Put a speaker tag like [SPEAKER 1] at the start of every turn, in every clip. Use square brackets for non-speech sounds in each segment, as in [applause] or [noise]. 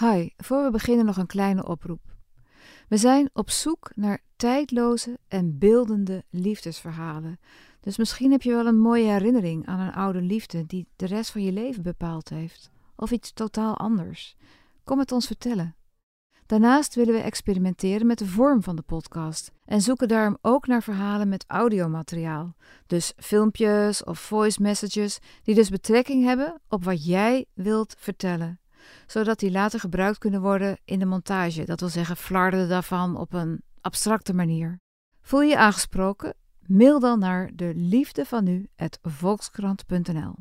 [SPEAKER 1] Hi, voor we beginnen nog een kleine oproep. We zijn op zoek naar tijdloze en beeldende liefdesverhalen. Dus misschien heb je wel een mooie herinnering aan een oude liefde die de rest van je leven bepaald heeft. Of iets totaal anders. Kom het ons vertellen. Daarnaast willen we experimenteren met de vorm van de podcast en zoeken daarom ook naar verhalen met audiomateriaal. Dus filmpjes of voice messages die dus betrekking hebben op wat jij wilt vertellen, zodat die later gebruikt kunnen worden in de montage. Dat wil zeggen, flarden daarvan op een abstracte manier. Voel je aangesproken? Mail dan naar de liefde van nu volkskrant.nl.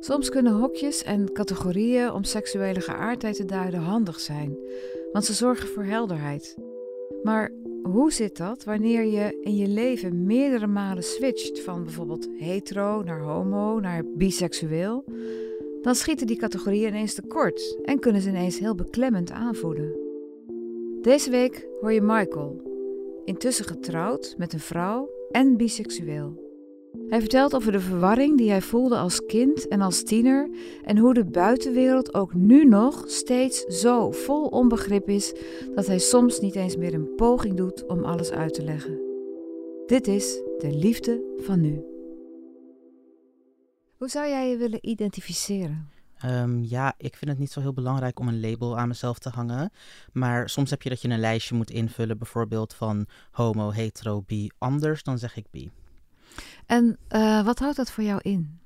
[SPEAKER 1] Soms kunnen hokjes en categorieën om seksuele geaardheid te duiden handig zijn, want ze zorgen voor helderheid. Maar hoe zit dat wanneer je in je leven meerdere malen switcht van bijvoorbeeld hetero naar homo naar biseksueel? Dan schieten die categorieën ineens tekort en kunnen ze ineens heel beklemmend aanvoelen. Deze week hoor je Michael, intussen getrouwd met een vrouw en biseksueel. Hij vertelt over de verwarring die hij voelde als kind en als tiener en hoe de buitenwereld ook nu nog steeds zo vol onbegrip is dat hij soms niet eens meer een poging doet om alles uit te leggen. Dit is de liefde van nu. Hoe zou jij je willen identificeren?
[SPEAKER 2] Um, ja, ik vind het niet zo heel belangrijk om een label aan mezelf te hangen. Maar soms heb je dat je een lijstje moet invullen, bijvoorbeeld van homo, hetero, bi, anders, dan zeg ik bi.
[SPEAKER 1] En uh, wat houdt dat voor jou in?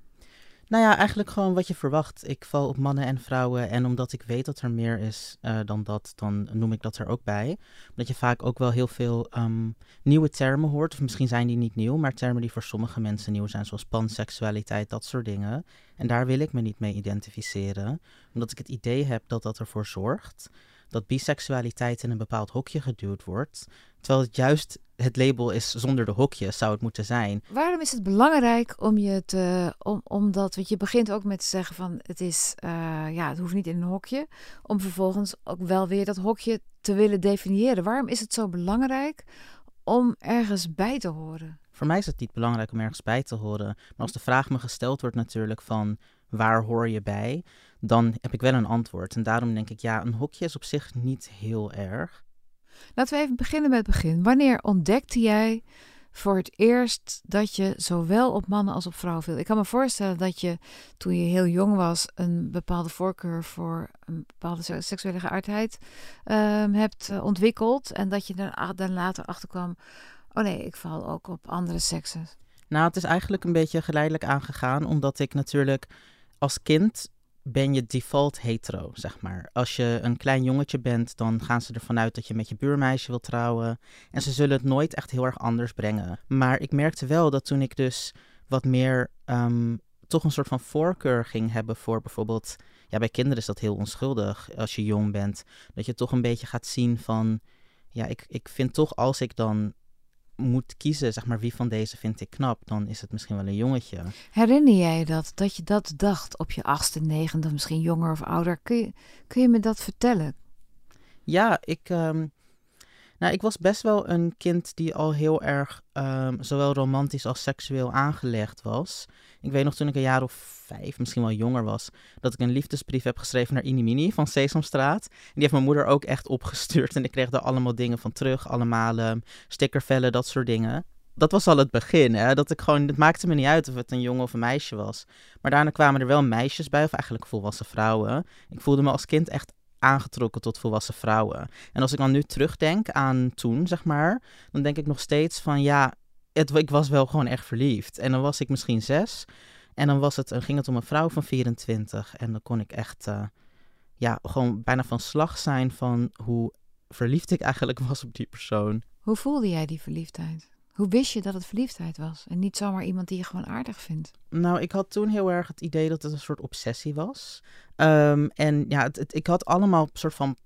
[SPEAKER 2] Nou ja, eigenlijk gewoon wat je verwacht. Ik val op mannen en vrouwen. En omdat ik weet dat er meer is uh, dan dat, dan noem ik dat er ook bij. Omdat je vaak ook wel heel veel um, nieuwe termen hoort. Of misschien zijn die niet nieuw, maar termen die voor sommige mensen nieuw zijn. Zoals panseksualiteit, dat soort dingen. En daar wil ik me niet mee identificeren. Omdat ik het idee heb dat dat ervoor zorgt dat biseksualiteit in een bepaald hokje geduwd wordt. Terwijl het juist het label is zonder de hokjes, zou het moeten zijn.
[SPEAKER 1] Waarom is het belangrijk om je te. Om, omdat, want je begint ook met te zeggen van het is. Uh, ja, het hoeft niet in een hokje. Om vervolgens ook wel weer dat hokje te willen definiëren. Waarom is het zo belangrijk om ergens bij te horen?
[SPEAKER 2] Voor mij is het niet belangrijk om ergens bij te horen. Maar als de vraag me gesteld wordt natuurlijk van waar hoor je bij, dan heb ik wel een antwoord. En daarom denk ik, ja, een hokje is op zich niet heel erg.
[SPEAKER 1] Laten we even beginnen met het begin. Wanneer ontdekte jij voor het eerst dat je zowel op mannen als op vrouwen viel? Ik kan me voorstellen dat je toen je heel jong was een bepaalde voorkeur voor een bepaalde seksuele geaardheid um, hebt eh, ontwikkeld. En dat je er dan later achter kwam, oh nee, ik val ook op andere seksen.
[SPEAKER 2] Nou, het is eigenlijk een beetje geleidelijk aangegaan, omdat ik natuurlijk als kind ben je default hetero, zeg maar. Als je een klein jongetje bent, dan gaan ze ervan uit dat je met je buurmeisje wilt trouwen. En ze zullen het nooit echt heel erg anders brengen. Maar ik merkte wel dat toen ik dus wat meer um, toch een soort van voorkeur ging hebben voor bijvoorbeeld. Ja, bij kinderen is dat heel onschuldig als je jong bent. Dat je toch een beetje gaat zien van. Ja, ik, ik vind toch als ik dan moet kiezen, zeg maar, wie van deze vind ik knap, dan is het misschien wel een jongetje.
[SPEAKER 1] Herinner jij je dat, dat je dat dacht op je achtste, negende, misschien jonger of ouder? Kun je, kun je me dat vertellen?
[SPEAKER 2] Ja, ik, um, nou, ik was best wel een kind die al heel erg um, zowel romantisch als seksueel aangelegd was. Ik weet nog toen ik een jaar of vijf, misschien wel jonger was, dat ik een liefdesbrief heb geschreven naar Inimini van Sesamstraat. En die heeft mijn moeder ook echt opgestuurd en ik kreeg daar allemaal dingen van terug. Allemaal um, stickervellen, dat soort dingen. Dat was al het begin, hè? dat ik gewoon, het maakte me niet uit of het een jongen of een meisje was. Maar daarna kwamen er wel meisjes bij, of eigenlijk volwassen vrouwen. Ik voelde me als kind echt aangetrokken tot volwassen vrouwen. En als ik dan nu terugdenk aan toen, zeg maar, dan denk ik nog steeds van ja, het, ik was wel gewoon echt verliefd. En dan was ik misschien zes. En dan was het, ging het om een vrouw van 24. En dan kon ik echt uh, ja, gewoon bijna van slag zijn van hoe verliefd ik eigenlijk was op die persoon.
[SPEAKER 1] Hoe voelde jij die verliefdheid? Hoe wist je dat het verliefdheid was en niet zomaar iemand die je gewoon aardig vindt?
[SPEAKER 2] Nou, ik had toen heel erg het idee dat het een soort obsessie was. Um, en ja, ik had allemaal soort van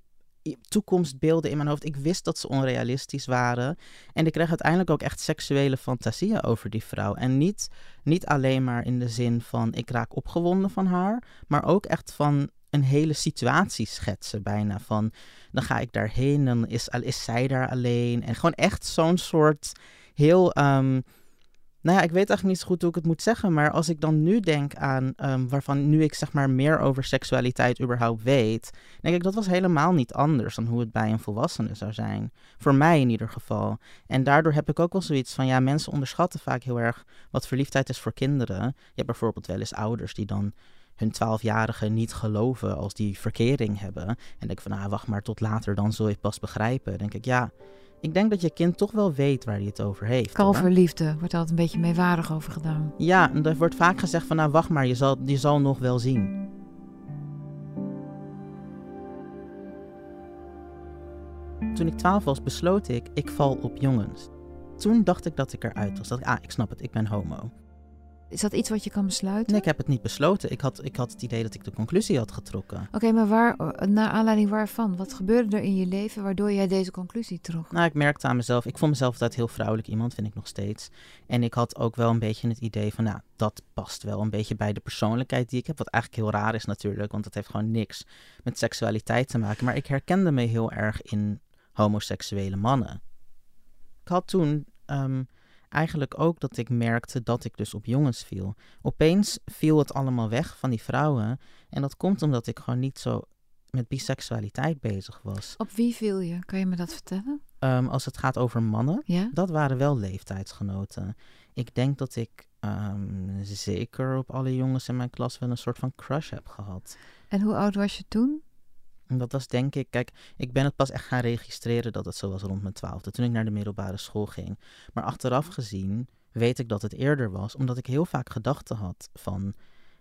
[SPEAKER 2] toekomstbeelden in mijn hoofd. Ik wist dat ze onrealistisch waren. En ik kreeg uiteindelijk ook echt seksuele fantasieën over die vrouw. En niet, niet alleen maar in de zin van ik raak opgewonden van haar, maar ook echt van een hele situatie schetsen bijna. Van dan ga ik daarheen, dan is, is zij daar alleen. En gewoon echt zo'n soort heel um, Nou ja, ik weet eigenlijk niet zo goed hoe ik het moet zeggen, maar als ik dan nu denk aan ehm, waarvan nu ik zeg maar meer over seksualiteit überhaupt weet, denk ik dat was helemaal niet anders dan hoe het bij een volwassene zou zijn. Voor mij in ieder geval. En daardoor heb ik ook wel zoiets van, ja, mensen onderschatten vaak heel erg wat verliefdheid is voor kinderen. Je hebt bijvoorbeeld wel eens ouders die dan hun twaalfjarige niet geloven als die verkering hebben. En denk van, nou, wacht maar tot later, dan zul je pas begrijpen. Denk ik, ja, ik denk dat je kind toch wel weet waar hij het over heeft.
[SPEAKER 1] Kalverliefde wordt altijd een beetje meewarig over gedaan.
[SPEAKER 2] Ja, en er wordt vaak gezegd van, nou, wacht maar, je zal, je zal nog wel zien. Toen ik twaalf was, besloot ik, ik val op jongens. Toen dacht ik dat ik eruit was. Dat, ah, ik snap het, ik ben homo.
[SPEAKER 1] Is dat iets wat je kan besluiten?
[SPEAKER 2] Nee, ik heb het niet besloten. Ik had, ik had het idee dat ik de conclusie had getrokken.
[SPEAKER 1] Oké, maar waar, naar aanleiding waarvan? Wat gebeurde er in je leven waardoor jij deze conclusie trok?
[SPEAKER 2] Nou, ik merkte aan mezelf, ik vond mezelf altijd heel vrouwelijk iemand, vind ik nog steeds. En ik had ook wel een beetje het idee van, nou, dat past wel een beetje bij de persoonlijkheid die ik heb. Wat eigenlijk heel raar is natuurlijk, want het heeft gewoon niks met seksualiteit te maken. Maar ik herkende me heel erg in homoseksuele mannen. Ik had toen ehm, eigenlijk ook dat ik merkte dat ik dus op jongens viel. Opeens viel het allemaal weg van die vrouwen. En dat komt omdat ik gewoon niet zo met biseksualiteit bezig was.
[SPEAKER 1] Op wie viel je? Kan je me dat vertellen?
[SPEAKER 2] Um, als het gaat over mannen,
[SPEAKER 1] ja?
[SPEAKER 2] dat waren wel leeftijdsgenoten. Ik denk dat ik um, zeker op alle jongens in mijn klas wel een soort van crush heb gehad.
[SPEAKER 1] En hoe oud was je toen?
[SPEAKER 2] Dat was denk ik, kijk, ik ben het pas echt gaan registreren dat het zo was rond mijn twaalfde, toen ik naar de middelbare school ging. Maar achteraf gezien weet ik dat het eerder was, omdat ik heel vaak gedachten had van,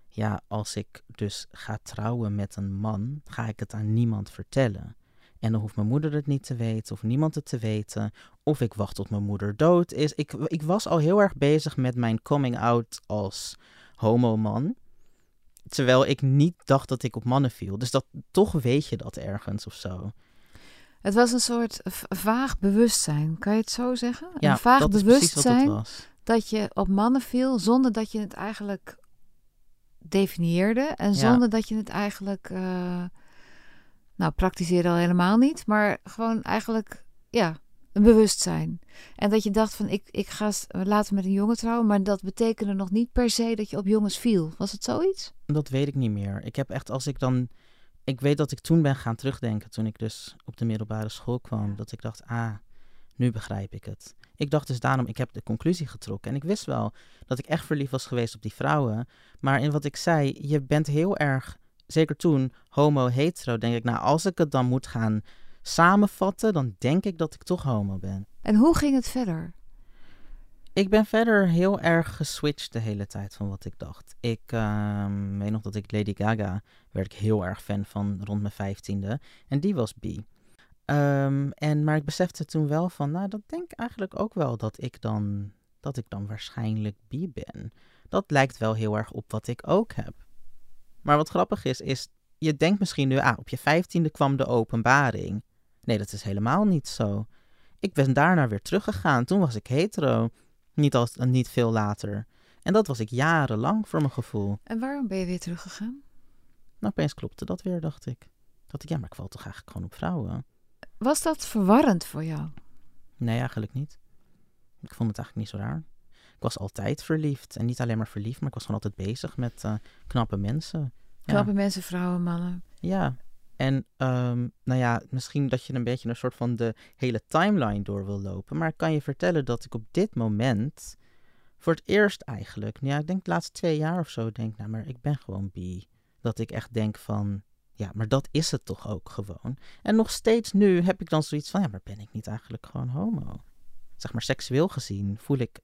[SPEAKER 2] ja, als ik dus ga trouwen met een man, ga ik het aan niemand vertellen. En dan hoeft mijn moeder het niet te weten, of niemand het te weten. Of ik wacht tot mijn moeder dood is. Ik, ik was al heel erg bezig met mijn coming out als homoman. Terwijl ik niet dacht dat ik op mannen viel. Dus dat, toch weet je dat ergens of zo.
[SPEAKER 1] Het was een soort vaag bewustzijn, kan je het zo zeggen?
[SPEAKER 2] Ja,
[SPEAKER 1] een vaag
[SPEAKER 2] dat
[SPEAKER 1] bewustzijn
[SPEAKER 2] wat het was.
[SPEAKER 1] dat je op mannen viel zonder dat je het eigenlijk definieerde en
[SPEAKER 2] Ja.
[SPEAKER 1] zonder dat je het eigenlijk, eh, nou, praktiseerde al helemaal niet, maar gewoon eigenlijk, ja, een bewustzijn. En dat je dacht van, ik, ik ga later met een jongen trouwen, maar dat betekende nog niet per se dat je op jongens viel. Was het zoiets?
[SPEAKER 2] Dat weet ik niet meer. Ik heb echt, als ik dan. Ik weet dat ik toen ben gaan terugdenken, toen ik dus op de middelbare school kwam, dat ik dacht, ah, nu begrijp ik het. Ik dacht dus daarom, ik heb de conclusie getrokken. En ik wist wel dat ik echt verliefd was geweest op die vrouwen. Maar in wat ik zei, je bent heel erg, zeker toen, homo-hetero, denk ik, nou, als ik het dan moet gaan samenvatten, dan denk ik dat ik toch homo ben.
[SPEAKER 1] En hoe ging het verder?
[SPEAKER 2] Ik ben verder heel erg geswitcht de hele tijd van wat ik dacht. Ik ehm, weet nog dat ik Lady Gaga werd ik heel erg fan van rond mijn vijftiende. En die was bi. Ehm, en, maar ik besefte toen wel van, nou, dat denk ik eigenlijk ook wel dat ik dan, dat ik dan waarschijnlijk bi ben. Dat lijkt wel heel erg op wat ik ook heb. Maar wat grappig is, is je denkt misschien nu, ah, op je vijftiende kwam de openbaring. Nee, dat is helemaal niet zo. Ik ben daarna weer teruggegaan. Toen was ik hetero. Niet, als, niet veel later. En dat was ik jarenlang voor mijn gevoel.
[SPEAKER 1] En waarom ben je weer teruggegaan?
[SPEAKER 2] Nou, opeens klopte dat weer, dacht ik. Dacht ik, ja, maar ik val toch eigenlijk gewoon op vrouwen?
[SPEAKER 1] Was dat verwarrend voor jou?
[SPEAKER 2] Nee, eigenlijk niet. Ik vond het eigenlijk niet zo raar. Ik was altijd verliefd. En niet alleen maar verliefd, maar ik was gewoon altijd bezig met eh, knappe mensen. Ja.
[SPEAKER 1] Knappe mensen, vrouwen, mannen.
[SPEAKER 2] Ja. En ehm, nou ja, misschien dat je een beetje een soort van de hele timeline door wil lopen. Maar ik kan je vertellen dat ik op dit moment voor het eerst eigenlijk, nou ja, ik denk de laatste twee jaar of zo, denk, nou, maar ik ben gewoon bi. Dat ik echt denk van, ja, maar dat is het toch ook gewoon. En nog steeds nu heb ik dan zoiets van, ja, maar ben ik niet eigenlijk gewoon homo? Zeg maar, seksueel gezien voel ik,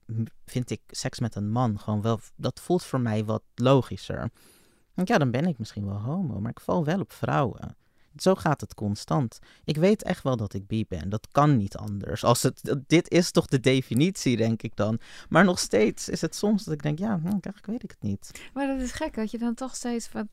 [SPEAKER 2] vind ik seks met een man gewoon wel, dat voelt voor mij wat logischer. Want ja, dan ben ik misschien wel homo, maar ik val wel op vrouwen. Zo gaat het constant. Ik weet echt wel dat ik bi ben. Dat kan niet anders. Als het, dit is toch de definitie, denk ik dan. Maar nog steeds is het soms dat ik denk, ja, hm, eigenlijk weet ik het niet.
[SPEAKER 1] Maar dat is gek, dat je dan toch steeds wat,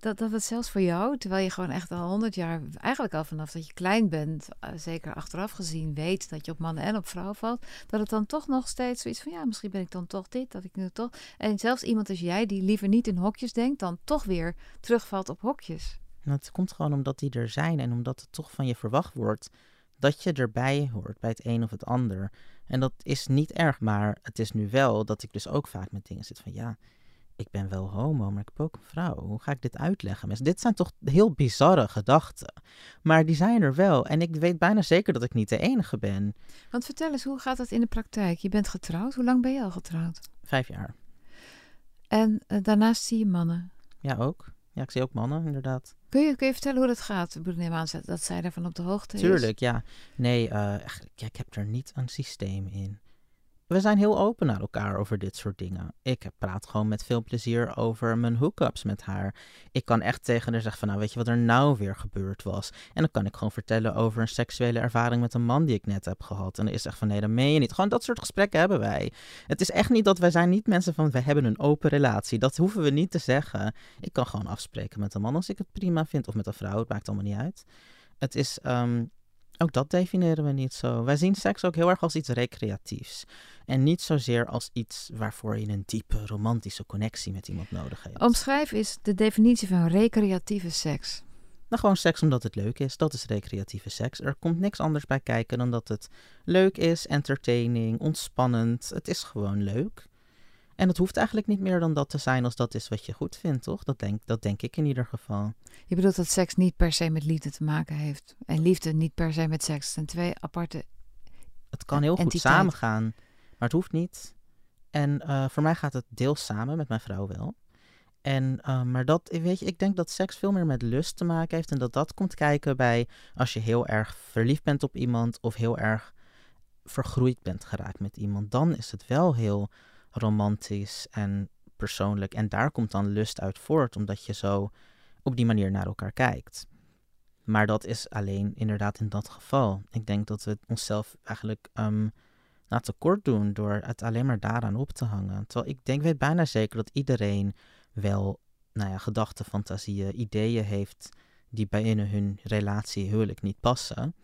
[SPEAKER 1] dat, dat het zelfs voor jou, terwijl je gewoon echt al honderd jaar, eigenlijk al vanaf dat je klein bent, eh, zeker achteraf gezien, weet dat je op mannen en op vrouwen valt, dat het dan toch nog steeds zoiets van ja, misschien ben ik dan toch dit, dat ik nu toch. En zelfs iemand als jij, die liever niet in hokjes denkt, dan toch weer terugvalt op hokjes.
[SPEAKER 2] Nou, het komt gewoon omdat die er zijn en omdat het toch van je verwacht wordt dat je erbij hoort bij het een of het ander. En dat is niet erg, maar het is nu wel dat ik dus ook vaak met dingen zit van ja, ik ben wel homo, maar ik heb ook een vrouw. Hoe ga ik dit uitleggen? Mensen, dit zijn toch heel bizarre gedachten. Maar die zijn er wel. En ik weet bijna zeker dat ik niet de enige ben.
[SPEAKER 1] Want vertel eens, hoe gaat dat in de praktijk? Je bent getrouwd. Hoe lang ben je al getrouwd?
[SPEAKER 2] Vijf jaar.
[SPEAKER 1] En uh, daarnaast zie je mannen?
[SPEAKER 2] Ja, ook. Ja, ik zie ook mannen, inderdaad.
[SPEAKER 1] Kun je, kun vertellen hoe dat gaat? Ik aan dat zij daarvan op de hoogte
[SPEAKER 2] is. Tuurlijk, ja. Nee, uh, ik heb er niet een systeem in we zijn heel open naar elkaar over dit soort dingen. Ik praat gewoon met veel plezier over mijn hookups met haar. Ik kan echt tegen haar zeggen van, nou weet je wat er nou weer gebeurd was? En dan kan ik gewoon vertellen over een seksuele ervaring met een man die ik net heb gehad. En dan is echt van, nee, dat meen je niet. Gewoon dat soort gesprekken hebben wij. Het is echt niet dat wij zijn niet mensen van, we hebben een open relatie. Dat hoeven we niet te zeggen. Ik kan gewoon afspreken met een man als ik het prima vind. Of met een vrouw, het maakt allemaal niet uit. Het is... Um, ook dat definiëren we niet zo. Wij zien seks ook heel erg als iets recreatiefs. En niet zozeer als iets waarvoor je een diepe romantische connectie met iemand nodig hebt.
[SPEAKER 1] Omschrijf is de definitie van recreatieve seks.
[SPEAKER 2] Nou, gewoon seks omdat het leuk is. Dat is recreatieve seks. Er komt niks anders bij kijken dan dat het leuk is, entertaining, ontspannend. Het is gewoon leuk. En het hoeft eigenlijk niet meer dan dat te zijn als dat is wat je goed vindt, toch? Dat denk, dat denk ik in ieder geval.
[SPEAKER 1] Je bedoelt dat seks niet per se met liefde te maken heeft. En liefde niet per se met seks. Het zijn twee aparte.
[SPEAKER 2] Het kan heel goed samengaan, maar het hoeft niet. En uh, voor mij gaat het deels samen met mijn vrouw wel. En, uh, maar dat, weet je, ik denk dat seks veel meer met lust te maken heeft. En dat dat komt kijken bij als je heel erg verliefd bent op iemand of heel erg vergroeid bent geraakt met iemand. Dan is het wel heel romantisch en persoonlijk. En daar komt dan lust uit voort, omdat je zo op die manier naar elkaar kijkt. Maar dat is alleen inderdaad in dat geval. Ik denk dat we onszelf eigenlijk um, nou, tekort doen door het alleen maar daaraan op te hangen. Terwijl ik denk, weet bijna zeker dat iedereen wel nou ja, gedachten, fantasieën, ideeën heeft die binnen hun relatie huwelijk niet passen.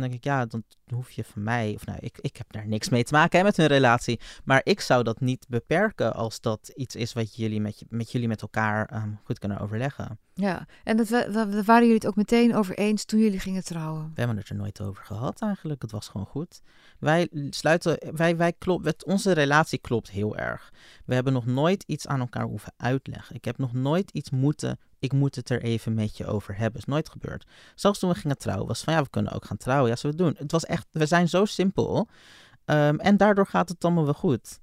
[SPEAKER 2] Dan denk ik, ja, dan hoef je van mij, of nou, ik, ik heb daar niks mee te maken hè, met hun relatie. Maar ik zou dat niet beperken als dat iets is wat jullie met, met jullie met elkaar ehm, goed kunnen overleggen.
[SPEAKER 1] Ja, en dat, waren jullie het ook meteen over eens toen jullie gingen trouwen?
[SPEAKER 2] We hebben het er nooit over gehad eigenlijk. Het was gewoon goed. Wij sluiten, wij, wij klopt, onze relatie klopt heel erg. We hebben nog nooit iets aan elkaar hoeven uitleggen. Ik heb nog nooit iets moeten ik moet het er even met je over hebben. Is nooit gebeurd. Zelfs toen we gingen trouwen, was van ja, we kunnen ook gaan trouwen. Ja, zullen we doen. Het was echt, we zijn zo simpel. Um, en daardoor gaat het allemaal wel goed.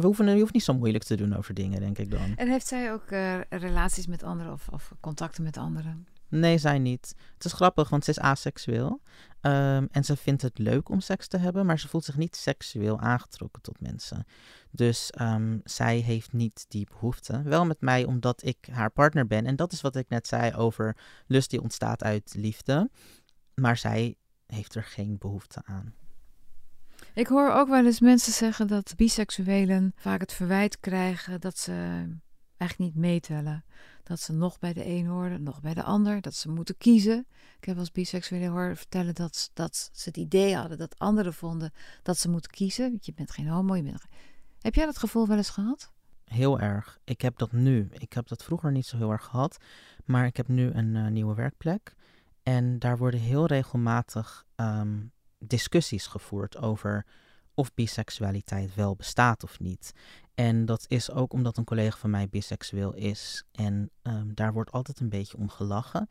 [SPEAKER 2] We hoeven, je hoeft niet zo moeilijk te doen over dingen, denk ik dan.
[SPEAKER 1] En heeft zij ook uh, relaties met anderen of, of contacten met anderen?
[SPEAKER 2] Nee, zij niet. Het is grappig, want ze is aseksueel. Um, en ze vindt het leuk om seks te hebben, maar ze voelt zich niet seksueel aangetrokken tot mensen. Dus um, zij heeft niet die behoefte. Wel met mij, omdat ik haar partner ben. En dat is wat ik net zei over lust die ontstaat uit liefde. Maar zij heeft er geen behoefte aan.
[SPEAKER 1] Ik hoor ook wel eens mensen zeggen dat biseksuelen vaak het verwijt krijgen dat ze eigenlijk niet meetellen. Dat ze nog bij de een horen, nog bij de ander. Dat ze moeten kiezen. Ik heb als biseksuele horen vertellen dat, dat ze het idee hadden dat anderen vonden dat ze moeten kiezen. Je bent geen homo. Je bent... Heb jij dat gevoel wel eens gehad?
[SPEAKER 2] Heel erg. Ik heb dat nu. Ik heb dat vroeger niet zo heel erg gehad. Maar ik heb nu een uh, nieuwe werkplek. En daar worden heel regelmatig um, discussies gevoerd over of biseksualiteit wel bestaat of niet. En dat is ook omdat een collega van mij biseksueel is. En um, daar wordt altijd een beetje om gelachen.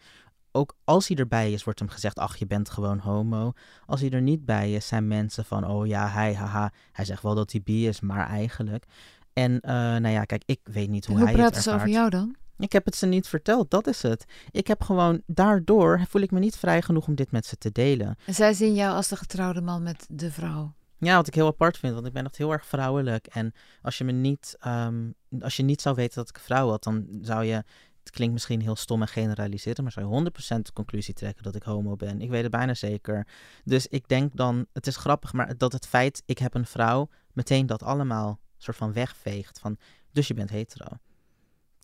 [SPEAKER 2] Ook als hij erbij is, wordt hem gezegd: Ach, je bent gewoon homo. Als hij er niet bij is, zijn mensen van: Oh ja, hij, haha. Hij zegt wel dat hij bi is, maar eigenlijk. En uh, nou ja, kijk, ik weet niet hoe,
[SPEAKER 1] hoe
[SPEAKER 2] hij het
[SPEAKER 1] ervaart. Hoe ze over jou dan?
[SPEAKER 2] Ik heb het ze niet verteld, dat is het. Ik heb gewoon, daardoor voel ik me niet vrij genoeg om dit met ze te delen.
[SPEAKER 1] En zij zien jou als de getrouwde man met de vrouw?
[SPEAKER 2] Ja, wat ik heel apart vind, want ik ben echt heel erg vrouwelijk. En als je me niet, um, als je niet zou weten dat ik een vrouw had, dan zou je, het klinkt misschien heel stom en generaliseren, maar zou je 100% de conclusie trekken dat ik homo ben. Ik weet het bijna zeker. Dus ik denk dan, het is grappig, maar dat het feit, ik heb een vrouw, meteen dat allemaal soort van wegveegt. Van, dus je bent hetero.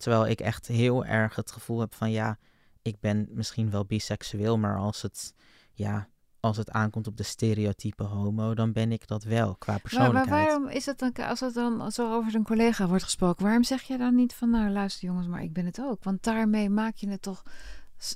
[SPEAKER 2] Terwijl ik echt heel erg het gevoel heb van, ja, ik ben misschien wel biseksueel, maar als het, ja, als het aankomt op de stereotype homo, dan ben ik dat wel qua persoonlijkheid.
[SPEAKER 1] Maar, maar waarom is dat dan, als het dan zo over een collega wordt gesproken, waarom zeg je dan niet van, nou luister jongens, maar ik ben het ook? Want daarmee maak je het toch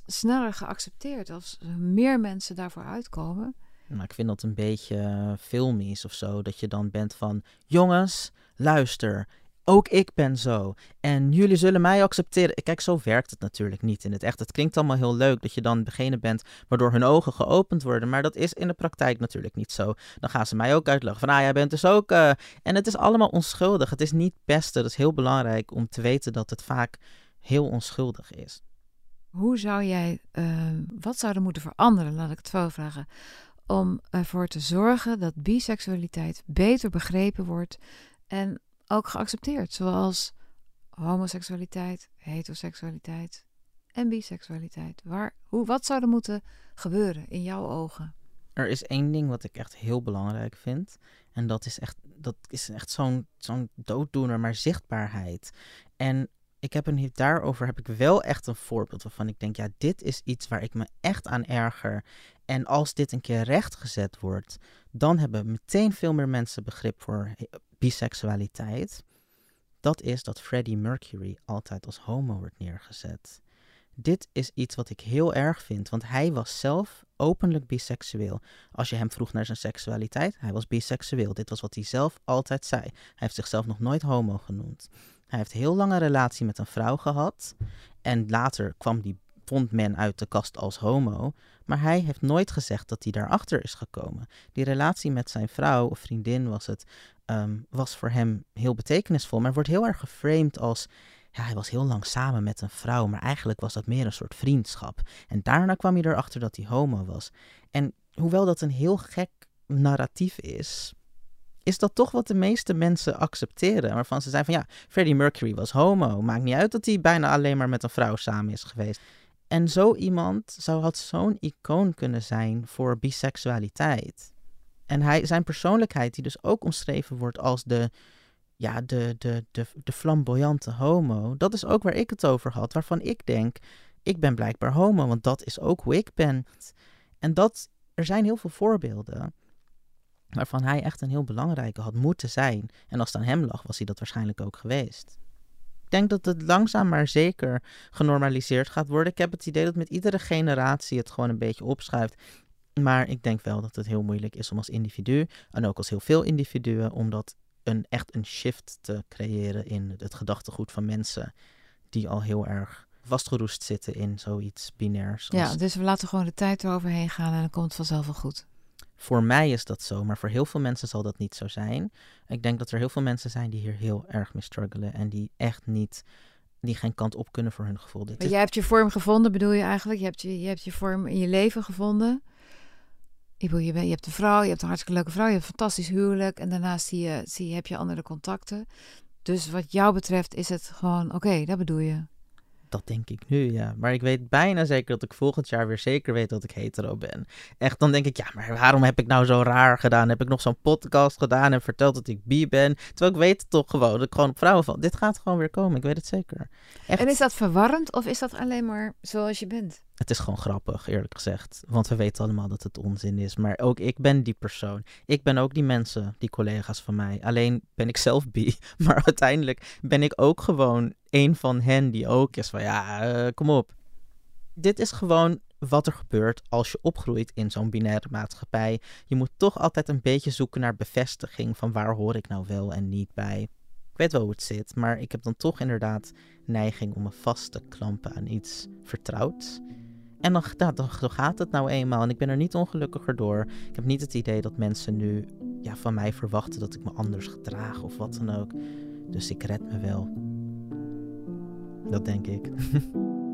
[SPEAKER 1] sneller geaccepteerd. Als meer mensen daarvoor uitkomen,
[SPEAKER 2] Maar ik vind dat een beetje filmisch of zo. Dat je dan bent van, jongens, luister, ook ik ben zo. En jullie zullen mij accepteren. Kijk, zo werkt het natuurlijk niet in het echt. Het klinkt allemaal heel leuk dat je dan degene bent waardoor hun ogen geopend worden. Maar dat is in de praktijk natuurlijk niet zo. Dan gaan ze mij ook uitleggen van, ah, jij bent dus ook... Uh... En het is allemaal onschuldig. Het is niet pesten. Dat is heel belangrijk om te weten dat het vaak heel onschuldig is.
[SPEAKER 1] Hoe zou jij... Uh, wat zou er moeten veranderen, laat ik het zo vragen... om ervoor te zorgen dat biseksualiteit beter begrepen wordt... en ook geaccepteerd, zoals homoseksualiteit, heteroseksualiteit en biseksualiteit. Waar, hoe, wat zou er moeten gebeuren in jouw ogen?
[SPEAKER 2] Er is één ding wat ik echt heel belangrijk vind. En dat is echt, dat is echt zo'n zo'n dooddoener, maar zichtbaarheid. En ik heb een, daarover heb ik wel echt een voorbeeld waarvan ik denk, ja, dit is iets waar ik me echt aan erger. En als dit een keer rechtgezet wordt, dan hebben meteen veel meer mensen begrip voor biseksualiteit, dat is dat Freddie Mercury altijd als homo wordt neergezet. Dit is iets wat ik heel erg vind, want hij was zelf openlijk biseksueel. Als je hem vroeg naar zijn seksualiteit, hij was biseksueel. Dit was wat hij zelf altijd zei. Hij heeft zichzelf nog nooit homo genoemd. Hij heeft heel lange relatie met een vrouw gehad. En later kwam die, vond men uit de kast als homo. Maar hij heeft nooit gezegd dat hij daarachter is gekomen. Die relatie met zijn vrouw of vriendin was het, Ehm, was voor hem heel betekenisvol. Maar wordt heel erg geframed als. Ja, hij was heel lang samen met een vrouw, maar eigenlijk was dat meer een soort vriendschap. En daarna kwam hij erachter dat hij homo was. En hoewel dat een heel gek narratief is, is dat toch wat de meeste mensen accepteren. Waarvan ze zijn van ja, Freddie Mercury was homo. Maakt niet uit dat hij bijna alleen maar met een vrouw samen is geweest. En zo iemand zou had zo'n icoon kunnen zijn voor biseksualiteit. En hij, zijn persoonlijkheid, die dus ook omschreven wordt als de, ja, de, de, de, de flamboyante homo, dat is ook waar ik het over had. Waarvan ik denk, ik ben blijkbaar homo, want dat is ook hoe ik ben. En dat, er zijn heel veel voorbeelden waarvan hij echt een heel belangrijke had moeten zijn. En als het aan hem lag, was hij dat waarschijnlijk ook geweest. Ik denk dat het langzaam maar zeker genormaliseerd gaat worden. Ik heb het idee dat met iedere generatie het gewoon een beetje opschuift. Maar ik denk wel dat het heel moeilijk is om als individu, en ook als heel veel individuen, om dat een, echt een shift te creëren in het gedachtegoed van mensen die al heel erg vastgeroest zitten in zoiets binairs.
[SPEAKER 1] Ja, dus we laten gewoon de tijd eroverheen gaan en dan komt het vanzelf wel goed.
[SPEAKER 2] Voor mij is dat zo, maar voor heel veel mensen zal dat niet zo zijn. Ik denk dat er heel veel mensen zijn die hier heel erg mee struggelen en die echt niet, die geen kant op kunnen voor hun gevoel.
[SPEAKER 1] Dit maar jij hebt je vorm gevonden, bedoel je eigenlijk? Je hebt je, je hebt je vorm in je leven gevonden. Ik je, je hebt een vrouw, je hebt een hartstikke leuke vrouw, je hebt een fantastisch huwelijk en daarnaast zie je, zie, heb je andere contacten. Dus wat jou betreft is het gewoon, oké, dat bedoel je.
[SPEAKER 2] Dat denk ik nu, ja. Maar ik weet bijna zeker dat ik volgend jaar weer zeker weet dat ik hetero ben. Echt, dan denk ik, ja, maar waarom heb ik nou zo raar gedaan? Heb ik nog zo'n podcast gedaan en verteld dat ik bi ben? Terwijl ik weet toch gewoon dat ik gewoon vrouwen val. Dit gaat gewoon weer komen, ik weet het zeker.
[SPEAKER 1] Echt. En is dat verwarrend of is dat alleen maar zoals je bent?
[SPEAKER 2] Het is gewoon grappig, eerlijk gezegd. Want we weten allemaal dat het onzin is. Maar ook ik ben die persoon. Ik ben ook die mensen, die collega's van mij. Alleen ben ik zelf bi. [laughs] Maar uiteindelijk ben ik ook gewoon een van hen die ook is van ja, uh, kom op. Dit is gewoon wat er gebeurt als je opgroeit in zo'n binaire maatschappij. Je moet toch altijd een beetje zoeken naar bevestiging van waar hoor ik nou wel en niet bij. Ik weet wel hoe het zit, maar ik heb dan toch inderdaad neiging om me vast te klampen aan iets vertrouwds. En dan, gaat het nou eenmaal. En ik ben er niet ongelukkiger door. Ik heb niet het idee dat mensen nu ja, van mij verwachten dat ik me anders gedraag of wat dan ook. Dus ik red me wel. Dat denk ik. [laughs]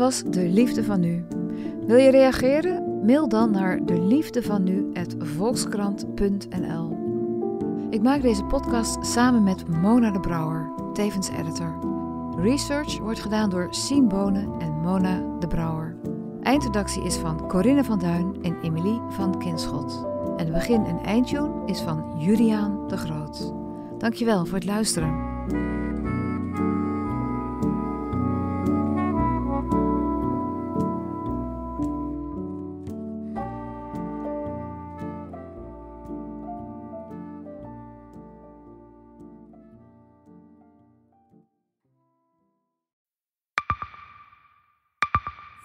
[SPEAKER 1] was De Liefde van Nu. Wil je reageren? Mail dan naar deliefdevanu@volkskrant.nl. Ik maak deze podcast samen met Mona de Brouwer, tevens editor. Research wordt gedaan door Sien Bonen en Mona de Brouwer. Eindredactie is van Corinne van Duin en Emilie van Kinschot. En de begin- en eindtune is van Juliaan de Groot. Dankjewel voor het luisteren.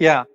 [SPEAKER 3] ja,